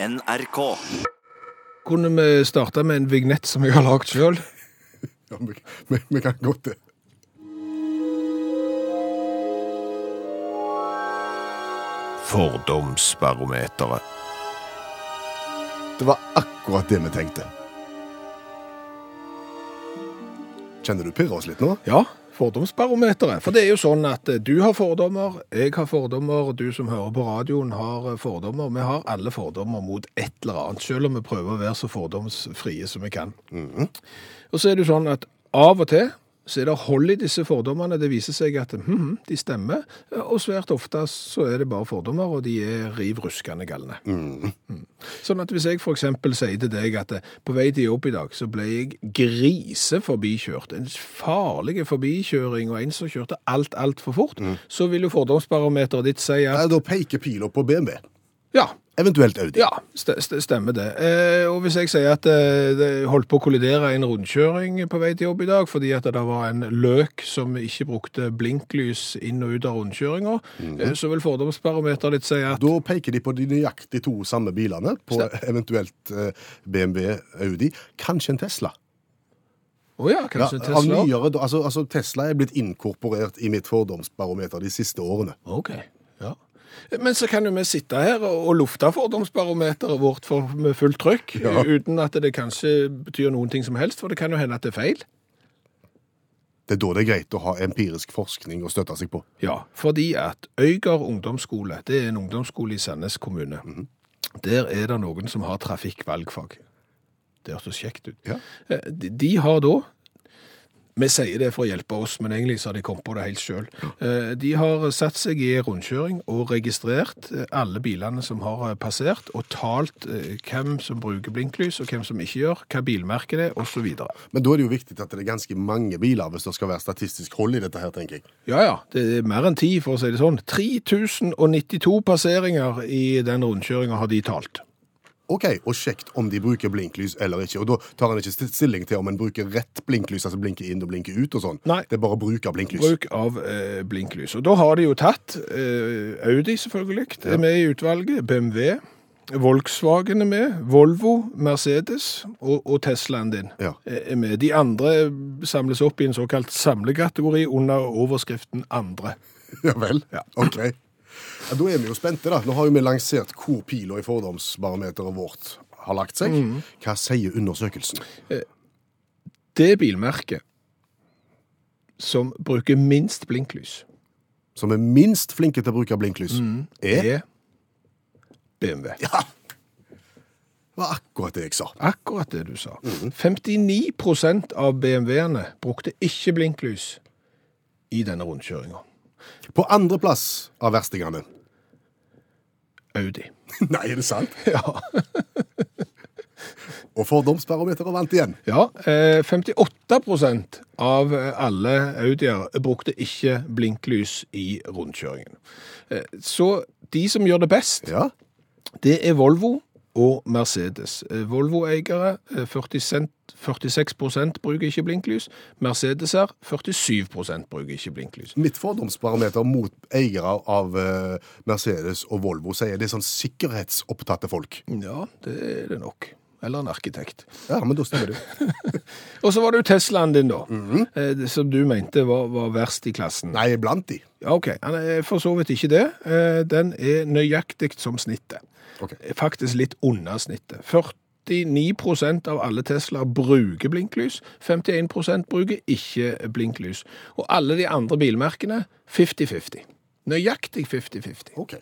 NRK. Kunne vi starte med en vignett som jeg har lagd sjøl? Ja, vi, vi, vi kan godt det. Fordomsbarometeret. Det var akkurat det vi tenkte. Kjenner du pirre oss litt nå? Ja, fordomsbarometeret. For det er jo sånn at eh, du har fordommer, jeg har fordommer, du som hører på radioen har eh, fordommer. Vi har alle fordommer mot et eller annet, selv om vi prøver å være så fordomsfrie som vi kan. Og så er det jo sånn at av og til så er det hold i disse fordommene. Det viser seg at hm, de stemmer, og svært ofte så er det bare fordommer, og de er riv ruskende galne. Mm. Sånn at hvis jeg for eksempel sier til deg at eh, på vei til jobb i dag, så ble jeg griseforbikjørt, en farlig forbikjøring, og en som kjørte alt, alt for fort, så vil jo fordomsbarometeret ditt si at Nei, da peker pila på BMW. ja, Eventuelt Audi. ja, st st stemmer det. Eh, og hvis jeg sier at eh, det holdt på å kollidere en rundkjøring på vei til jobb i dag, fordi at det var en løk som ikke brukte blinklys inn og ut av rundkjøringa, eh, så vil fordomsbarometeret ditt si at Da peker de på de nøyaktig to samme bilene, på eventuelt eh, BMW, Audi, kanskje en Tesla. Ja, Ja, kanskje ja, Tesla? nyere, altså, altså Tesla er blitt inkorporert i mitt fordomsbarometer de siste årene. Ok, ja. Men så kan jo vi sitte her og lufte fordomsbarometeret vårt for, med fullt trykk, Ja. uten at det kanskje betyr noen ting som helst, for det kan jo hende at det er feil. Det er da det er greit å ha empirisk forskning å støtte seg på. Ja, fordi at Øygard ungdomsskole, det er en ungdomsskole i Sandnes kommune. Der er det noen som har trafikkvalgfag. Det hørtes kjekt ut. Ja. Eh, De, de har da, vi sier det for å hjelpe oss, men egentlig så har de kommet på det helt selv. Eh, De har satt seg i rundkjøring og registrert eh, alle bilene som har eh, passert, og talt hvem som bruker blinklys, og hvem som ikke gjør, hva bilmerket det er, videre. Men da er det jo viktig at det er ganske mange biler hvis det skal være statistisk hold i dette her, tenker jeg. Ja, ja, det er mer enn ti, for å si det sånn. 3092 passeringer i den rundkjøringa har de talt. Ok, og sjekt om de bruker blinklys eller ikke. Og da tar han ikke stilling til om en bruker rett blinklys, altså blinker inn og blinker ut og sånn. Nei. Det er bare bruk av blinklys. Bruk av eh, blinklys. Og da har de jo tatt eh, Audi, selvfølgelig, er med i utvalget. BMW. Volkswagen er med. Volvo, Mercedes og, og Teslaen din Ja. er med. De andre samles opp i en såkalt samlekategori under overskriften andre. Ja vel? Ja. Ok. Ja, da er vi jo spente, da. Nå har jo vi lansert hvor pila i fordomsbarometeret vårt har lagt seg. Mm. Hva sier undersøkelsen? Det bilmerket som bruker minst blinklys, Som er minst flinke til å bruke blinklys, er er BMW. Ja! Det var akkurat det jeg sa. Akkurat det du sa. 59 av BMW-ene brukte ikke blinklys i denne rundkjøringa. På andreplass av verstingene. Audi. Nei, er det sant? Ja. Og fordomsbarometeret vant igjen. ja eh, 58% av alle Audier brukte ikke blinklys i rundkjøringen. Eh, Så de som gjør det best, Ja. det er Volvo og Mercedes. Eh, Volvo-eiere eh, 40 cent- 46% bruker ikke blinklys. Mercedeser 47% bruker ikke blinklys. Mitt fordomsbarometer mot eiere av eh, Mercedes og Volvo sier det er sånn sikkerhetsopptatte folk. Ja, det er det nok. Eller en arkitekt. Ja, men da stemmer det. Og så var det jo Teslaen din, da. Mm -hmm. Som du mente var, var verst i klassen. Nei, blant de. Ja, OK. Han er for så vidt ikke det. Eh, Den er nøyaktig som snittet. Okay. Faktisk litt under snittet. 49% av alle Teslaer bruker blinklys. 51% bruker ikke blinklys. Og alle de andre bilmerkene 50-50. Nøyaktig 50-50. Ok.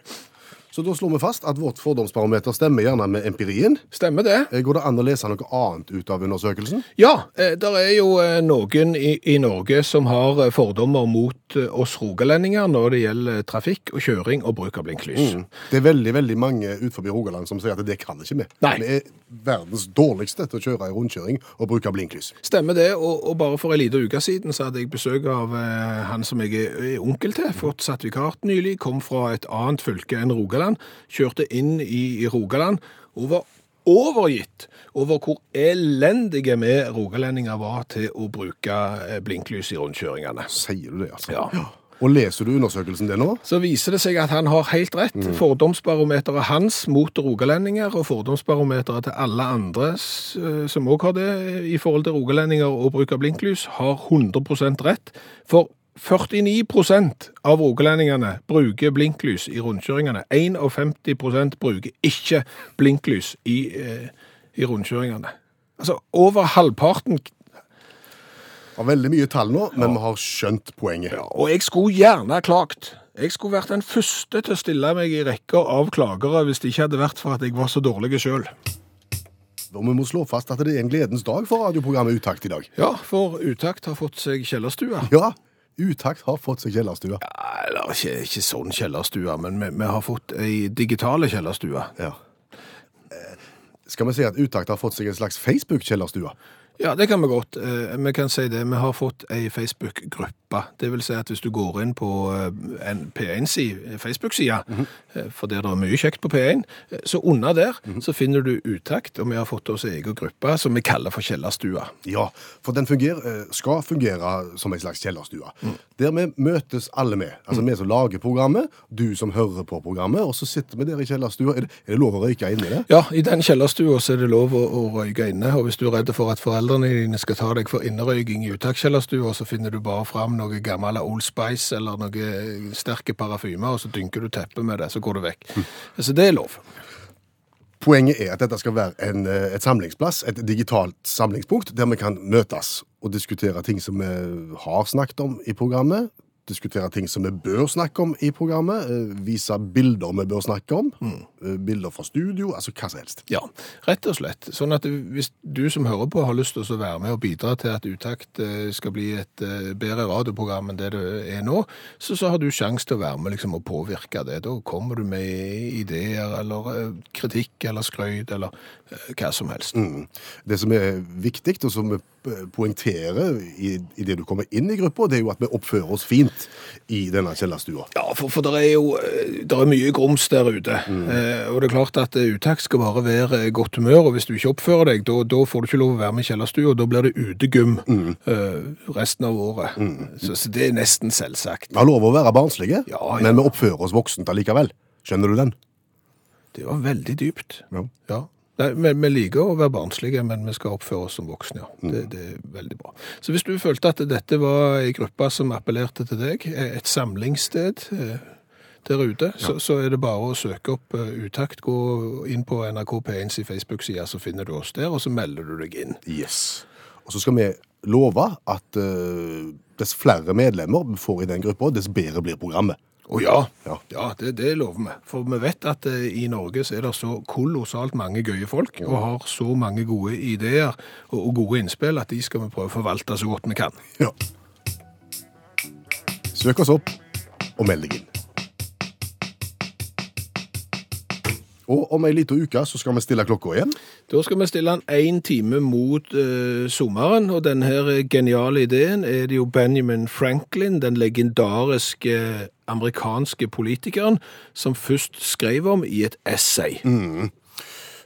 Så da slår vi fast at vårt fordomsbarometer stemmer gjerne med empirien. Stemmer det? Eh, Går det an å lese noe annet ut av undersøkelsen? Ja, eh, det er jo eh, noen i, i Norge som har fordommer mot oss rogalendinger når det gjelder trafikk og kjøring og bruk av blinklys. Det er veldig veldig mange utenfor Rogaland som sier at det kan ikke vi. Nei. Vi er verdens dårligste til å kjøre i rundkjøring og bruke blinklys. Stemmer det, og, og bare for en liten uke siden så hadde jeg besøk av eh, han som jeg er, onkel til, fått sertifikat nylig, kom fra et annet fylke enn Rogaland, kjørte inn i, i Rogaland og var overgitt over hvor elendige vi rogalendinger var til å bruke eh, blinklys i rundkjøringene. Sier du det, altså? Ja. Og leser du undersøkelsen din nå? så viser det seg at han har helt rett. Fordomsbarometeret hans mot rogalendinger og fordomsbarometeret til alle andre eh, som òg har det i forhold til rogalendinger og bruk av blinklys, har 100% rett. For 49% av rogalendingene bruker blinklys i rundkjøringene. 51% bruker ikke blinklys i, eh, i rundkjøringene. Altså over halvparten Har veldig mye tall nå, men vi har skjønt poenget. Ja, og jeg skulle gjerne klagt. Jeg skulle vært den første til å stille meg i rekker av klagere hvis det ikke hadde vært for at jeg var så dårlig sjøl. Og vi må slå fast at det er en gledens dag for radioprogrammet Utakt i dag. Ja, for Utakt har fått seg kjellerstue. Ja, Utakt har fått seg kjellerstue. Ja, Eller ikke, ikke sånn kjellerstue, men vi, vi har fått ei digitale kjellerstue. Ja. Eh, Skal vi si at Utakt har fått seg en slags Facebook-kjellerstue? Ja, det kan vi godt. Eh, Vi kan si det. Vi har fått ei Facebook-gruppe. Det vil si at hvis du går inn på eh, en P1-side, Facebook-side, -hmm. for der det er mye kjekt på P1, eh, så under der så finner du Utakt, og vi har fått oss egen gruppe som vi kaller for Kjellerstua. Ja, for den fungerer, eh, skal fungere som en slags kjellerstue. Der vi møtes alle med. Altså vi som lager programmet, du som hører på programmet, og så sitter vi der i kjellerstua. Er det, er det lov å røyke inni det? Ja, i den kjellerstua så er det lov å, å røyke inne, og hvis du er redd for at foreldrene dine skal ta deg for innerøyking i uttakskjellerstua, så finner du bare fram noe gammel Old Spice eller noe sterke parafymer, og så dynker du teppet med det, så går du vekk. Så det er lov. Poenget er at dette skal være en, eh, et samlingsplass, et digitalt samlingspunkt, der vi kan møtes og diskutere ting som vi har snakket om i programmet, diskutere ting som vi bør snakke om i programmet, eh, vise bilder vi bør snakke om, Mm. bilder fra studio, altså hva som helst. Ja, rett og slett. Sånn at hvis du som hører på har lyst til å være med og bidra til at Utakt eh, skal bli et eh, bedre radioprogram enn det det er nå, så, så har du sjanse til å være med liksom, og påvirke det. Da kommer du med ideer eller eh, kritikk eller skrøyt eller eh, hva som helst. Mm. Det som er viktig, og som vi eh, poengterer i, i det du kommer inn i gruppa, det er jo at vi oppfører oss fint i denne kjellerstua. Ja, for, for det er jo eh, der er mye grums der ute. Eh, og det er klart at eh, utakt skal bare være godt humør, og hvis du ikke oppfører deg, da, får du ikke lov å være med i kjellerstua, og da blir det utegym eh, resten av året. Så, så det er nesten selvsagt. Vi har lov å være barnslige, Ja, ja. men vi oppfører oss voksent allikevel. Skjønner du den? Det var veldig dypt. Ja. Ja. Nei, vi, vi liker å være barnslige, men vi skal oppføre oss som voksne, ja. Det, det er veldig bra. Så hvis du følte at dette var ei gruppe som appellerte til deg, eh, et samlingssted eh, der ute, så, så er det bare å søke opp eh, Utakt, gå inn på NRK P1s i Facebook-side, så finner du oss der, og så melder du deg inn. Yes. Og så skal vi love at uh, dess flere medlemmer vi får i den gruppa, dess bedre blir programmet. Å ja, Ja. ja det, det lover vi. For vi vet at eh, i Norge så er det så kolossalt mange gøye folk, og har så mange gode ideer og, og gode innspill, at de skal vi prøve å forvalte så godt vi kan. Ja. Søk oss opp og meld deg inn. Og om ei lita uke så skal vi stille klokka igjen. Da skal vi stille den én time mot uh, sommeren, og denne geniale ideen er det jo Benjamin Franklin, den legendariske eh, amerikanske politikeren, som først skrev om i et essay. Mm.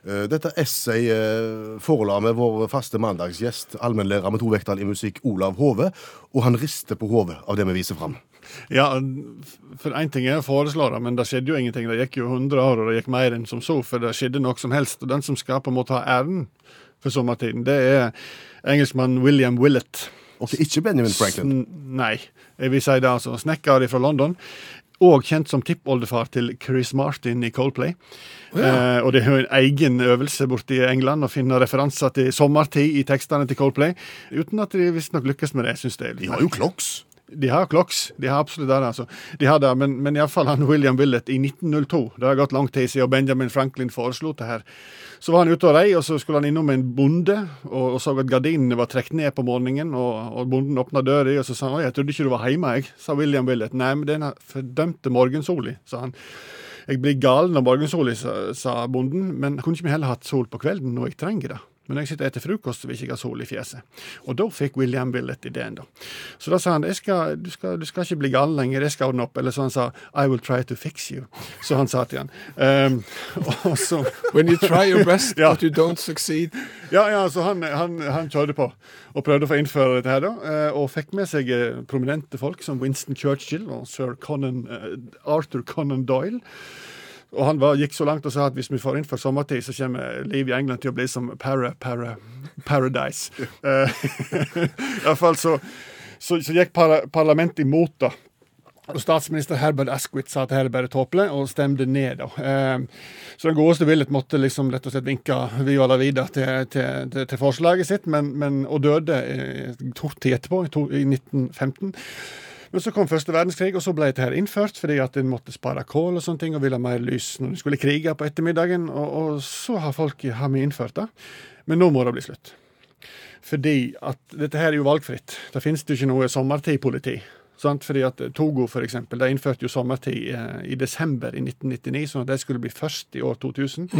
Dette essay eh, forela med vår faste mandagsgjest, allmennlærer med to vekttall i musikk, Olav Hove, og han rister på hodet av det vi viser fram. Ja, for én ting er å foreslå det, men det skjedde jo ingenting. Det gikk jo 100 år, og det gikk mer enn som så, for det skjedde noe som helst. Og den som skal på en måte ha æren for sommertiden, det er engelskmannen William Willett. Ok, ikke Benjamin Franklin. S Nei, jeg vil si det, altså. Snekker fra London. Og kjent som tippoldefar til Chris Martin i Coldplay. eh, og det er jo en egen øvelse borte i England å finne referanser til sommertid i tekstene til Coldplay, uten at de visstnok lykkes med det. Jeg synes det er litt De har jo Clocks. De har Clocks, de har absolutt det. altså. De har det, Men, men iallfall han William Willett i 1902, det har gått lang tid siden Benjamin Franklin foreslo det her. Så var han ute og rei, og så skulle han innom en bonde og, og så at gardinene var trukket ned på morgenen. og, og Bonden åpna døra, og så sa han «Oi, jeg trodde ikke du var hjemme, jeg, sa William Willett. Nei, men den fordømte morgensola, sa han. Jeg blir gal når morgensola, sa, sa bonden, men kunne ikke vi heller hatt sol på kvelden når jeg trenger det? Men når jeg sitter og spiser frokost, så vil jeg ikke ha sol i fjeset. Og da fikk William Willett ideen, da. Så da sa han skal, du, skal, du skal ikke bli gal lenger, jeg skal ordne opp. Eller så han sa I will try to fix you. Så han sa til han. Um, og så When you try your best, Ja. but you don't succeed. Ja, ja, så han, han, han kjørte på og prøvde å få innføre dette her, da. eh, Og fikk med seg eh, prominente folk som Winston Churchill og sir Conan, eh, Arthur Conan Doyle. Og han var, gikk så langt og sa at hvis vi får innført sommertid, så kommer livet i England til å bli som para, para, paradise. Eh, I hvert fall så, så, så gikk para, parlamentet imot, da. Og Statsminister Herbert Asquith sa at her er bare tåpelig, og stemte ned. da. Eh, så den godeste Willet måtte liksom rett og slett vinke Viva la vida til, til, til, forslaget sitt, men, men, og døde eh, kort tid etterpå, i 1915. Men så kom første verdenskrig, og så ble dette her innført fordi at en måtte spare kål og sånne ting, og ville ha mer lys når en skulle krige på ettermiddagen. Og, og så har folk har vi innført det. Men nå må det bli slutt. Fordi at dette her er jo valgfritt. Det finnes jo ikke noe sommertidpoliti. Sant? Fordi at Togo for eksempel, de innførte jo sommertid eh, i desember i 1999, sånn at de skulle bli først i år 2000.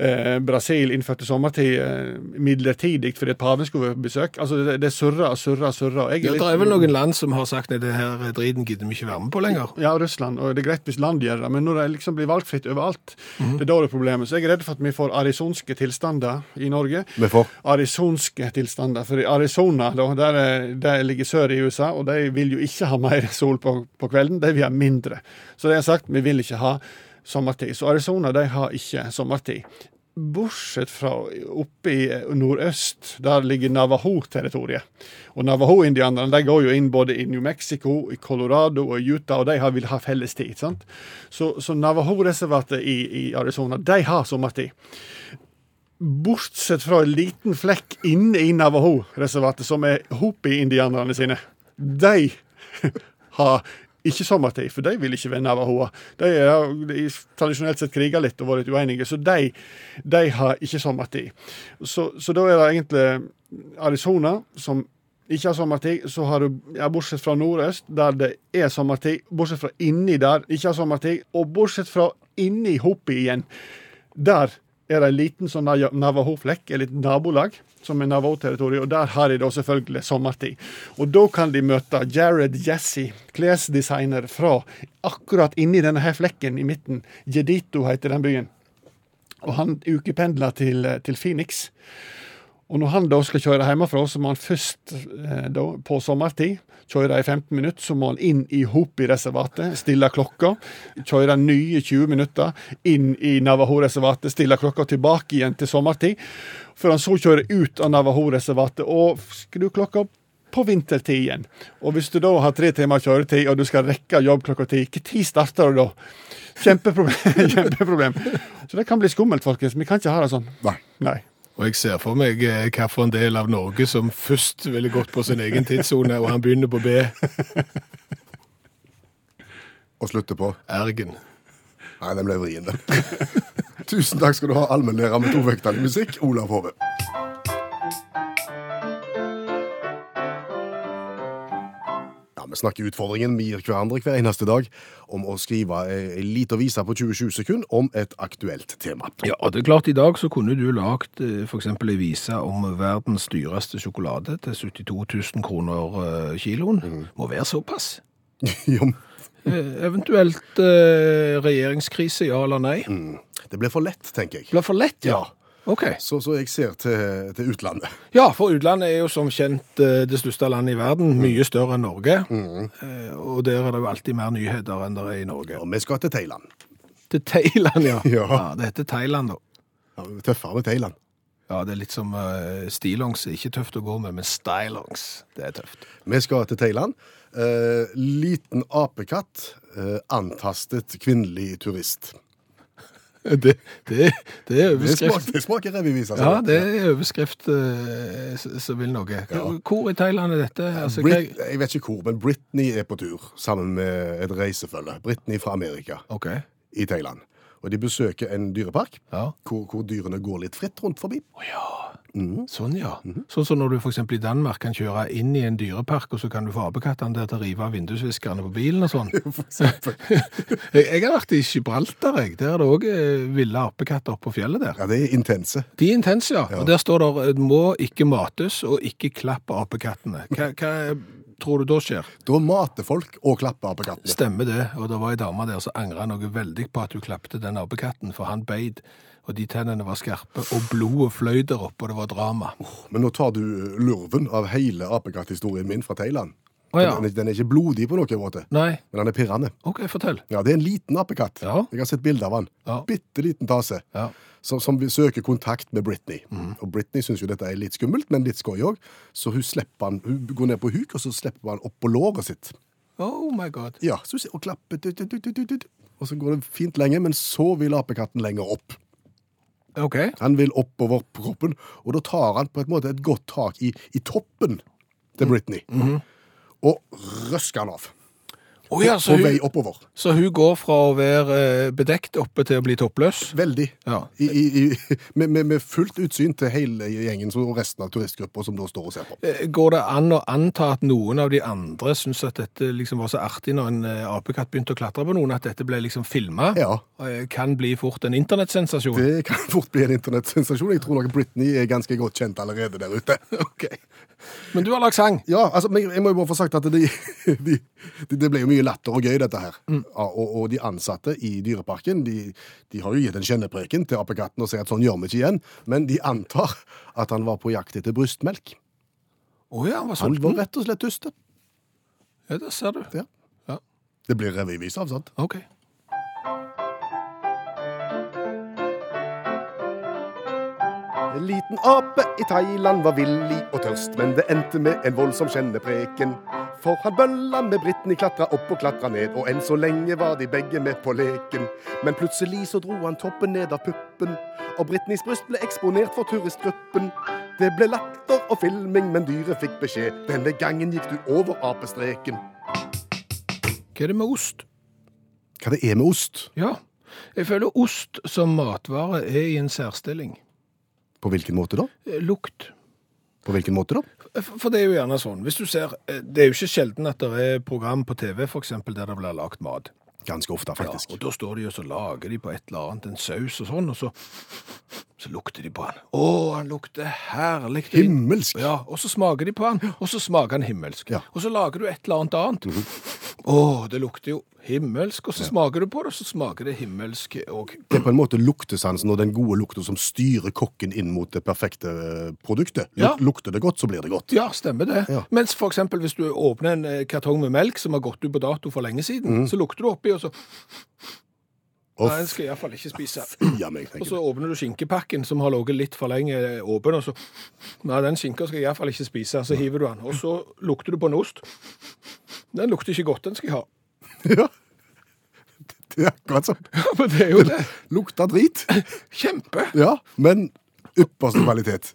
Eh, Brasil innførte sommertid eh, midlertidig fordi at paven skulle på besøk. Altså Det, det surrer og surrer og surrer. Ja, litt- det er vel noen land som har sagt at det her driten gidder vi ikke være med på lenger. Ja, Russland. Og det er greit hvis land gjør det, men når det liksom blir valgfritt overalt, det er da det er problemet. Så jeg er redd for at vi får arizonske tilstander i Norge. Vi får. Arizonske tilstander. For i Arizona, da, der, er- der ligger sør i USA, og de vil jo ikke ha mer sol på, på kvelden, de vil ha mindre. Så det er sagt, vi vil ikke ha sommertid. Så Arizona de har ikke sommertid. Bortsett fra oppe i nordøst, der ligger Navajo-territoriet. Og Navajo-indianerne de går jo inn både i New Mexico, i Colorado og i Utah, og de har, vil ha felles tid. sant? Så, så Navajo-reservatet i, i Arizona, de har sommertid. Bortsett fra en liten flekk inne i Navajo-reservatet, som er Hopi-indianerne sine. De har ikke sommertid, for de vil ikke være navahoer. De har tradisjonelt sett kriga litt og vært uenige, så de, de har ikke sommertid. Så, så da er det egentlig Arizona som ikke har sommertid, så har du, ja, bortsett fra nordøst, der det er sommertid, bortsett fra inni der, ikke har sommertid, og bortsett fra inni Hopi igjen, der er det en liten sånn Na- Navajo-flekk, et lite nabolag, som er Navajo-territoriet, og der har de da selvfølgelig sommertid. Og da kan de møte Jared Jesse, klesdesigner fra akkurat inni denne her flekken i midten. Jedito heter den byen. Og han ukependler til, til Phoenix. Og når han da skal kjøre hjemmefra, så må han først eh, da, på sommertid kjøre i 15 minutter. Så må han inn i Hopi-reservatet, stille klokka. Kjøre nye 20 minutter inn i Navajo-reservatet, stille klokka tilbake igjen til sommertid. Før han så kjører ut av Navajo-reservatet og skru klokka på vintertid igjen. Og hvis du da har tre timer kjøretid, og du skal rekke jobb klokka ti, når starter du da? Kjempeproblem. Kjempeproblem. Så det kan bli skummelt, folkens. Vi kan ikke ha det sånn. Nei. Nei. Og jeg ser for meg eh, hvilken del av Norge som først ville gått på sin egen tidssone, og han begynner på B. Og slutter på. Ergen. Nei, den ble vrien, den. Tusen takk skal du ha, allmennlærer med tovektig musikk, Olav Hove. Vi snakker utfordringen vi gir hverandre hver eneste dag om å skrive ei lita vise på 20-20 sekunder om et aktuelt tema. Ja, og det er klart I dag så kunne du lagd f.eks. for eksempel en vise om verdens dyreste sjokolade til 72 000 kroner kiloen. kiloen. Må være såpass. Jo, Eh, Eventuelt eh, regjeringskrise, ja eller nei. det blir for lett, tenker jeg. Blir for lett, ja. Ja. Ok. Så, så jeg ser til, til utlandet. Ja, for utlandet er jo som kjent eh, det største landet i verden, mye større enn Norge. Mm. Og der er det jo alltid mer nyheter enn det er i Norge. Og vi skal til Thailand. Til Thailand, ja. Ja. Det heter Thailand, da. Ja, tøffere med Thailand. Ja, det er litt som uh, stillongs. Ikke tøft å gå med, men stylongs. Det er tøft. Vi skal til Thailand. Uh, liten apekatt uh, antastet kvinnelig turist. Det, det, det er overskrift. det smaker revyvis, altså. Ja, det er overskrift eh, som vil noe. Hvor i Thailand er dette? Altså, Brit, jeg vet ikke hvor, men Britney er på tur sammen med et reisefølge. Britney fra Amerika okay. i Thailand. Og de besøker en dyrepark Ja. hvor, hvor dyrene går litt fritt rundt forbi. Oh, ja. Mhm. Sånn, ja. Sånn som når du eksempel i Danmark kan kjøre inn i en dyrepark, og så kan du få apekattene der til å rive av vindusviskerne på bilen og sånn. Jeg, har vært i Gibraltar, jeg. Der er det òg ville apekatter oppe på fjellet der. Ja, det er intense. De er intense, ja. Og der står det eh, 'må ikke mates og ikke klappe apekattene'. Hva, hva tror du da skjer? Da mater folk og klapper apekattene. Stemmer det. Og det var ei dame der som angra noe veldig på at hun klappte den apekatten, for han beid. Og de tennene var skarpe, og blodet fløy der oppe, og det var drama. Men nå tar du lurven av hele apekatthistorien min fra Thailand. Oh, ja. den, den er ikke blodig på noen måte, Nei. men den er pirrende. OK, fortell. Ja, Det er en liten apekatt. Ja. Jeg har sett bilde av han. Ja. Bitte liten tase. Ja. Som, som vil søke kontakt med Britney. Og Britney syns jo dette er litt skummelt, men litt skøy òg. Så hun han, hun går ned på huk, og så slipper han opp på låret sitt. Oh my god. Ja, så hun og klapper, og så går det fint lenge, men så vil apekatten lenger opp. OK. Han vil oppover på kroppen, og da tar han på en måte et godt tak i, i toppen til Britney. Og røsker han av. Å ja, så hun, vei oppover. så hun går fra å være eh, bedekt oppe til å bli toppløs? Veldig. Ja. I, i, i, med, med, fullt utsyn til hele gjengen og resten av turistgruppa som da står og ser på. Eh, Går det an å anta at noen av de andre syns at dette liksom var så artig når en eh, apekatt begynte å klatre på noen, at dette ble liksom filma? Ja. Kan bli fort en internettsensasjon? Det kan fort bli en internettsensasjon. Jeg tror nok Britney er ganske godt kjent allerede der ute. Ok. Men du har lagd sang? Ja, altså, jeg må jo bare få sagt at det, de, de, det ble jo mye latter og gøy, dette her. Ja, og, og de ansatte i Dyreparken de, de har jo gitt en kjennepreken til apekatten og sier at sånn gjør vi ikke igjen. Men de antar at han var på jakt etter brystmelk. Oh ja, han var Han var rett og slett tyste. Ja, det ser du. Ja. Ja. Det blir revyvis av, sant? Ok. En liten ape i Thailand var villig og tørst, men det endte med en voldsom kjennepreken. For han bølla med Britney, klatra opp og klatra ned, og enn så lenge var de begge med på leken. Men plutselig så dro han toppen ned av puppen, og Britneys bryst ble eksponert for turistgruppen. Det ble latter og filming, men dyret fikk beskjed. Denne gangen gikk du over apestreken. Hva er det med ost? Hva det er med ost? Ja, jeg føler ost som matvare er i en særstilling. På hvilken måte da? Eh, Lukt. På hvilken måte da? For det er jo gjerne sånn, hvis du ser, eh, det er jo ikke sjelden at det er program på TV for eksempel der det blir lagt mat. Ganske ofte, faktisk. Ja, og da står de og så lager de på et eller annet, en saus og sånn, og så, så lukter de på han. Å, han lukter herlig. Himmelsk. Ja, og så smaker de på han, og så smaker han himmelsk. Ja. Og så lager du et eller annet annet. Å, det lukter jo himmelsk, og så smaker du på det, og så smaker det himmelsk òg. Det er på en måte luktesansen og den gode lukta som styrer kokken inn mot det perfekte eh, produktet. Ja. Lukter det godt, så blir det godt. Ja, stemmer det. Ja. Mens for eksempel hvis du åpner en eh, kartong med melk som har gått ut på dato for lenge siden, mm. så lukter du oppi, og så Nei, den skal jeg iallfall ikke spise. Og så åpner du skinkepakken som har ligget litt for lenge åpen, og så Nei, den skinka skal jeg iallfall ikke spise. Så hiver du den. Og så lukter du på en ost. Den lukter ikke godt, den skal jeg ha. Ja. Det er akkurat sånn. Ja, Men det er jo det. Lukter drit. Kjempe. Ja, men ypperste kvalitet.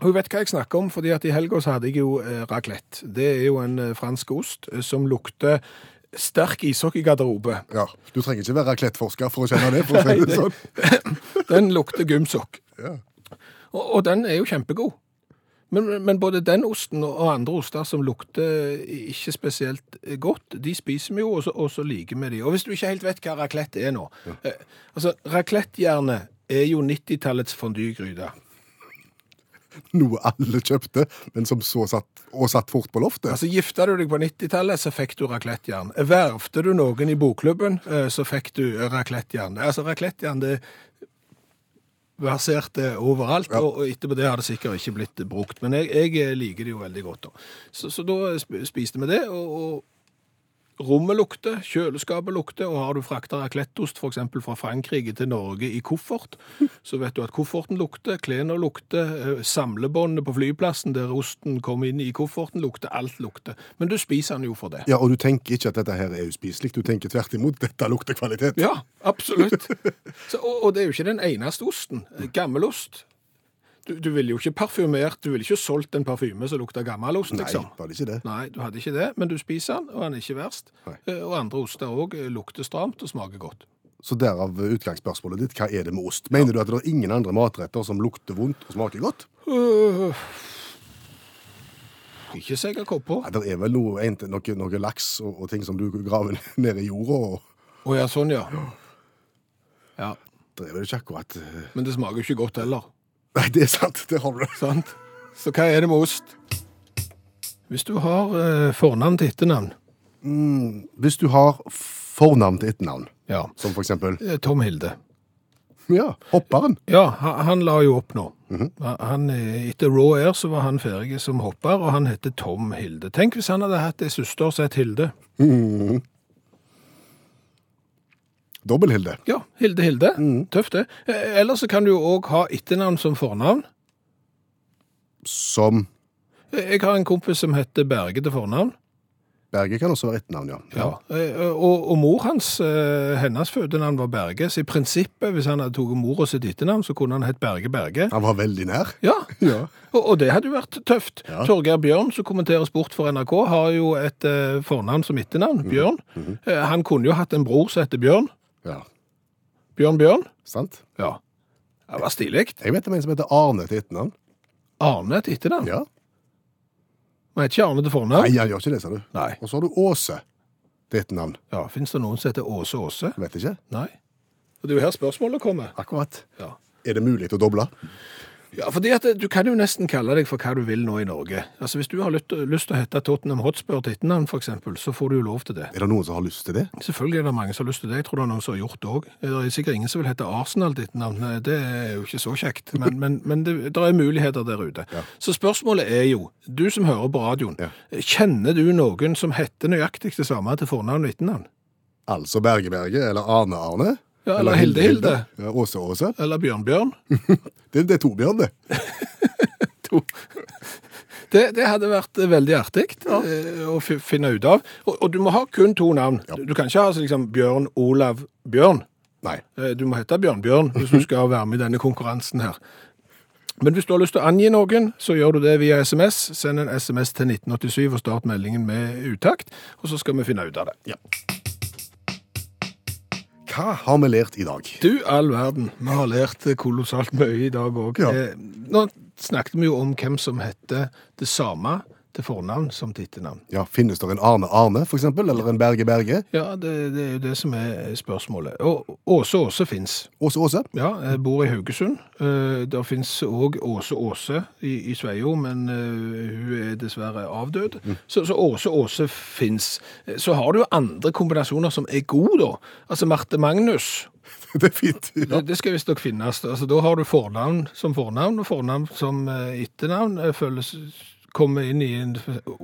Du vet hva jeg snakker om, fordi at i helga hadde jeg jo eh, raclette. Det er jo en eh, fransk ost eh, som lukter sterk ishockeygarderobe. Ja, Du trenger ikke være raklettforsker for å kjenne det. for å si det sånn. Den lukter gymsokk. Ja. Og, og den er jo kjempegod. Men, men både den osten og andre oster som lukter ikke spesielt godt, de spiser vi jo, og så, og så liker vi de. Og hvis du ikke helt vet hva raclette er nå eh, altså Raclettejernet er jo 90-tallets fondygryte. Noe alle kjøpte, men som så satt, og satt fort på loftet. Altså, Gifta du deg på 90-tallet, så fikk du raclettejern. Vervte du noen i bokklubben, eh, så fikk du raclettejern. Altså, raclettejern det verserte overalt, Ja. og, og etterpå det har det sikkert ikke blitt brukt. Men jeg, jeg liker det jo veldig godt. Da. Så, så da spiste vi det, og, og rommet lukter, kjøleskapet lukter, og har du frakta raclettost f.eks. fra Frankrike til Norge i koffert, så vet du at kofferten lukter, klærne lukter, eh, samlebåndet på flyplassen der osten kom inn i kofferten lukter, alt lukter. Men du spiser den jo for det. Ja, Og du tenker ikke at dette her er uspiselig, du tenker tvert imot dette lukter kvalitet. Ja, absolutt. Så, og, og det er jo ikke den eneste osten. Gammelost. Du, du ville jo ikke parfymert, du ville ikke solgt en parfyme som lukter gammelost, Nei, liksom. var det ikke det? Nei, du hadde ikke det, men du spiser den, og den er ikke verst. Nei. Eh, Og andre oster òg lukter stramt og smaker godt. Så derav utgangsspørsmålet ditt. Hva er det med ost? Mener du at det er ingen andre matretter som lukter vondt og smaker godt? Uh, ikke så jeg har kommet på. Ja, det er vel noe, noe, noe laks og, og ting som du graver ned i jorda. og Å ja, sånn, ja. Ja, Det er vel ikke akkurat eh, Men det smaker jo ikke godt heller. Nei, det er sant. Det har du. Sant? Så hva er det med ost? Hvis du har eh, fornavn til etternavn Hvis du har fornavn til etternavn, Ja. som for eksempel eh, Tom Hilde. Ja, hopperen. Ja, han, han la jo opp nå. Han- han, eh, etter Raw Air så var han ferdig som hopper, og han heter Tom Hilde. Tenk hvis han hadde hatt ei søster som het Hilde. Dobbel-Hilde. Ja, Hilde Hilde. Tøft det. Ellers Eller så kan du jo òg ha etternavn som fornavn. Som Eh, Jeg har en kompis som heter Berge til fornavn. Berge kan også være etternavn, ja. Ja. ja. Og, og mor hans, eh, hennes fødenavn var Berge, så i prinsippet, hvis han hadde tatt mora sitt etternavn, så kunne han hett Berge Berge. Han var veldig nær. Ja, Ja. og, og det hadde jo vært tøft. Ja. Torgeir Bjørn, som kommenterer sport for NRK, har jo et eh, fornavn som etternavn, Bjørn. Eh, han kunne jo hatt en bror som heter Bjørn. Ja. Bjørn Bjørn. Sant? Ja. Det var stilig. Jeg vet om en som heter Arne til etternavn. Arne til etternavn. Ja. Men heter ikke Arne til fornavn? Nei, han gjør ikke det, sa du. Nei. Og så har du Åse til etternavn. Ja, Fins det noen som heter Åse Åse? Vet ikke. Nei. Og det er jo her spørsmålet kommer. Akkurat. Ja. Er det mulig å doble? Ja, fordi at Du kan jo nesten kalle deg for hva du vil nå i Norge. Altså Hvis du har lyst, lyst til å hete Tottenham Hotspur til etternavn, f.eks., så får du jo lov til det. Er det noen som har lyst til det? Selvfølgelig er det mange som har lyst til det. Jeg tror det er noen som har gjort det òg. Det er sikkert ingen som vil hete Arsenal til etternavn. Det er jo ikke så kjekt. Men, men, men det, det er muligheter der ute. Ja. Så spørsmålet er jo, du som hører på radioen, Ja. kjenner du noen som heter nøyaktig det samme til fornavn og etternavn? Altså Berge Berge, eller Arne Arne? Ja, eller Hilde Hilde. Ja, Åse Åse. Eller Bjørn Bjørn? Det, det er Torbjørn, det. Det, det hadde vært eh, veldig artig ja. å finne ut av. Og, og du må ha kun to navn. Du, du kan ikke ha altså, liksom, Bjørn Olav Bjørn. Nei. Eh, Du må hete Bjørn Bjørn hvis du skal være med i denne konkurransen her. Men hvis du har lyst til å angi noen, så gjør du det via SMS. Send en SMS til 1987 og start meldingen med utakt, og så skal vi finne ut av det. Ja. Hva har vi lært i dag? Du all verden, vi har lært kolossalt mye i dag òg. Ja. Nå snakket vi jo om hvem som heter det samme til fornavn som tittenavn. Ja, Finnes det en Arne Arne, for eksempel? Eller en Berge Berge? Ja, det, det er jo det som er spørsmålet. Og Åse Åse fins. Åse Åse? Ja, jeg bor i Haugesund. Eh, Der fins òg Åse Åse i, i Sveio, men eh, hun er dessverre avdød. Så, så Åse Åse fins. Så har du jo andre kombinasjoner som er gode, da. Altså Marte Magnus. Det er fint. Ja. Det, det skal visstnok finnes. Altså, da har du fornavn som fornavn, og fornavn som eh, etternavn. eh, Føles Kommer inn i en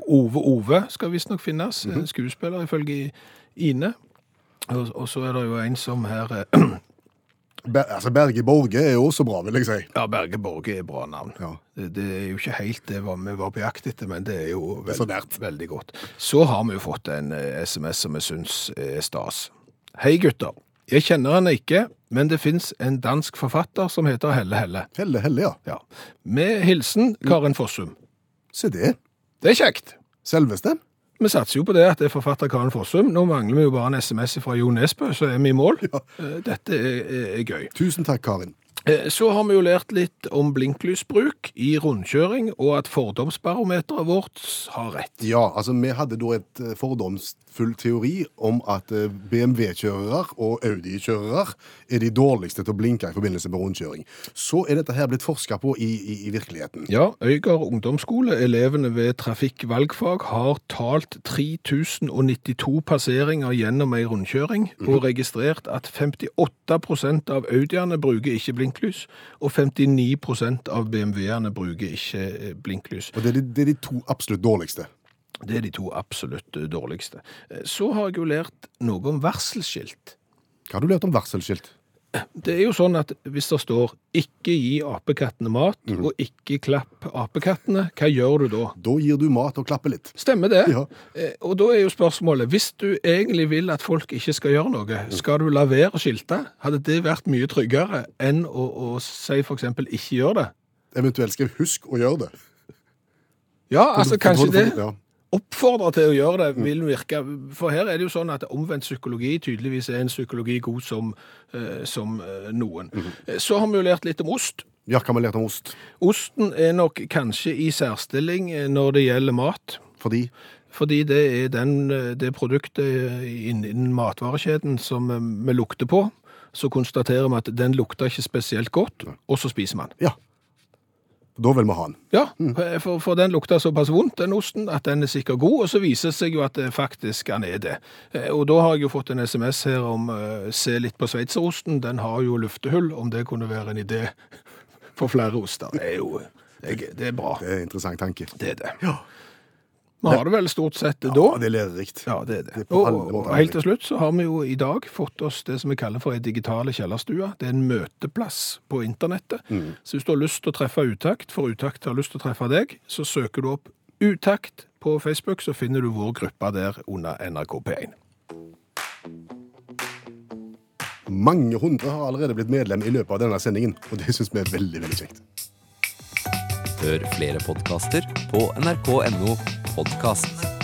Ove Ove skal visstnok finnes. En skuespiller, ifølge Ine. Og, og så er det jo en som her eh, Ber altså, Berge Borge er jo også bra, vil jeg si. Ja, Berge Borge er bra navn. Ja. Det, det er jo ikke helt det vi var på jakt etter, men det er jo er så veld, veldig godt. Så har vi jo fått en eh, SMS som vi syns er stas. Hei gutter. Jeg kjenner henne ikke, men det fins en dansk forfatter som heter Helle Helle. Helle Helle, ja. Ja. Med hilsen Karin Fossum. Se det. Det er kjekt. Selveste. Vi satser jo på det at det er forfatter Karin Fossum. Nå mangler vi jo bare en SMS fra Jo Nesbø, så er vi i mål. Ja. Dette er, er, er gøy. Tusen takk, Karin. Eh, Så har vi jo lært litt om blinklysbruk i rundkjøring, og at fordomsbarometeret vårt har rett. Ja, altså vi hadde da et eh, fordomsfull teori om at eh, BMW-kjørere og Audi-kjørere er de dårligste til å blinke i forbindelse med rundkjøring. Så er dette her blitt forska på i, i, i virkeligheten. Ja, Øygard ungdomsskole, elevene ved trafikkvalgfag, har talt 3092 passeringer gjennom ei rundkjøring, og registrert at 58% av Audiene bruker ikke blinklys, og 59 av BMW-ene bruker ikke eh, blinklys. Og det er de, det er de to absolutt dårligste. Det er de to absolutt eh, dårligste. Eh, Så har jeg jo lært noe om varselskilt. Hva har du lært om varselskilt? Det er jo sånn at hvis det står 'ikke gi apekattene mat', og 'ikke klapp apekattene', hva gjør du da? Da gir du mat og klapper litt. Stemmer det? Ja. Eh, Og da er jo spørsmålet, hvis du egentlig vil at folk ikke skal gjøre noe, skal du la være å skilte? Hadde det vært mye tryggere enn å, å si for eksempel 'ikke gjør det'? Eventuelt skal jeg huske å gjøre det'. Ja, altså kanskje det. Ja. Oppfordre til å gjøre det, vil virke For her er det jo sånn at omvendt psykologi tydeligvis er en psykologi god som, eh, som eh, noen. Eh, Så har vi jo lært litt om ost. Ja, hva har vi lært om ost? Osten er nok kanskje i særstilling når det gjelder mat. Fordi Fordi det er den, det produktet innen matvarekjeden som vi lukter på. Så konstaterer vi at den lukter ikke spesielt godt, og så spiser man. Ja. Da vil vi ha den. Ja, for, for den lukter såpass vondt, den osten, at den er sikkert god, og så viser det seg jo at det faktisk han er det. Eh, Og da har jeg jo fått en sms her om uh, se litt på sveitserosten, den har jo luftehull, om det kunne være en idé for flere oster. Det er jo det er, det er bra, Det er en interessant tanke. det er det. Vi har det vel stort sett da. Ja, det er lærerikt. Ja, det er det. Det er Og, og helt til slutt så har vi jo i dag fått oss det som vi kaller for ei digitale kjellerstue. Det er en møteplass på internettet. Mm. Så hvis du har lyst til å treffe Utakt, for Utakt har lyst til å treffe deg, så søker du opp Utakt på Facebook, så finner du vår gruppe der under NRK P1. Mange hundre har allerede blitt medlem i løpet av denne sendingen, og det syns vi er veldig, veldig kjekt. Hør flere podkaster på nrk.no podkast.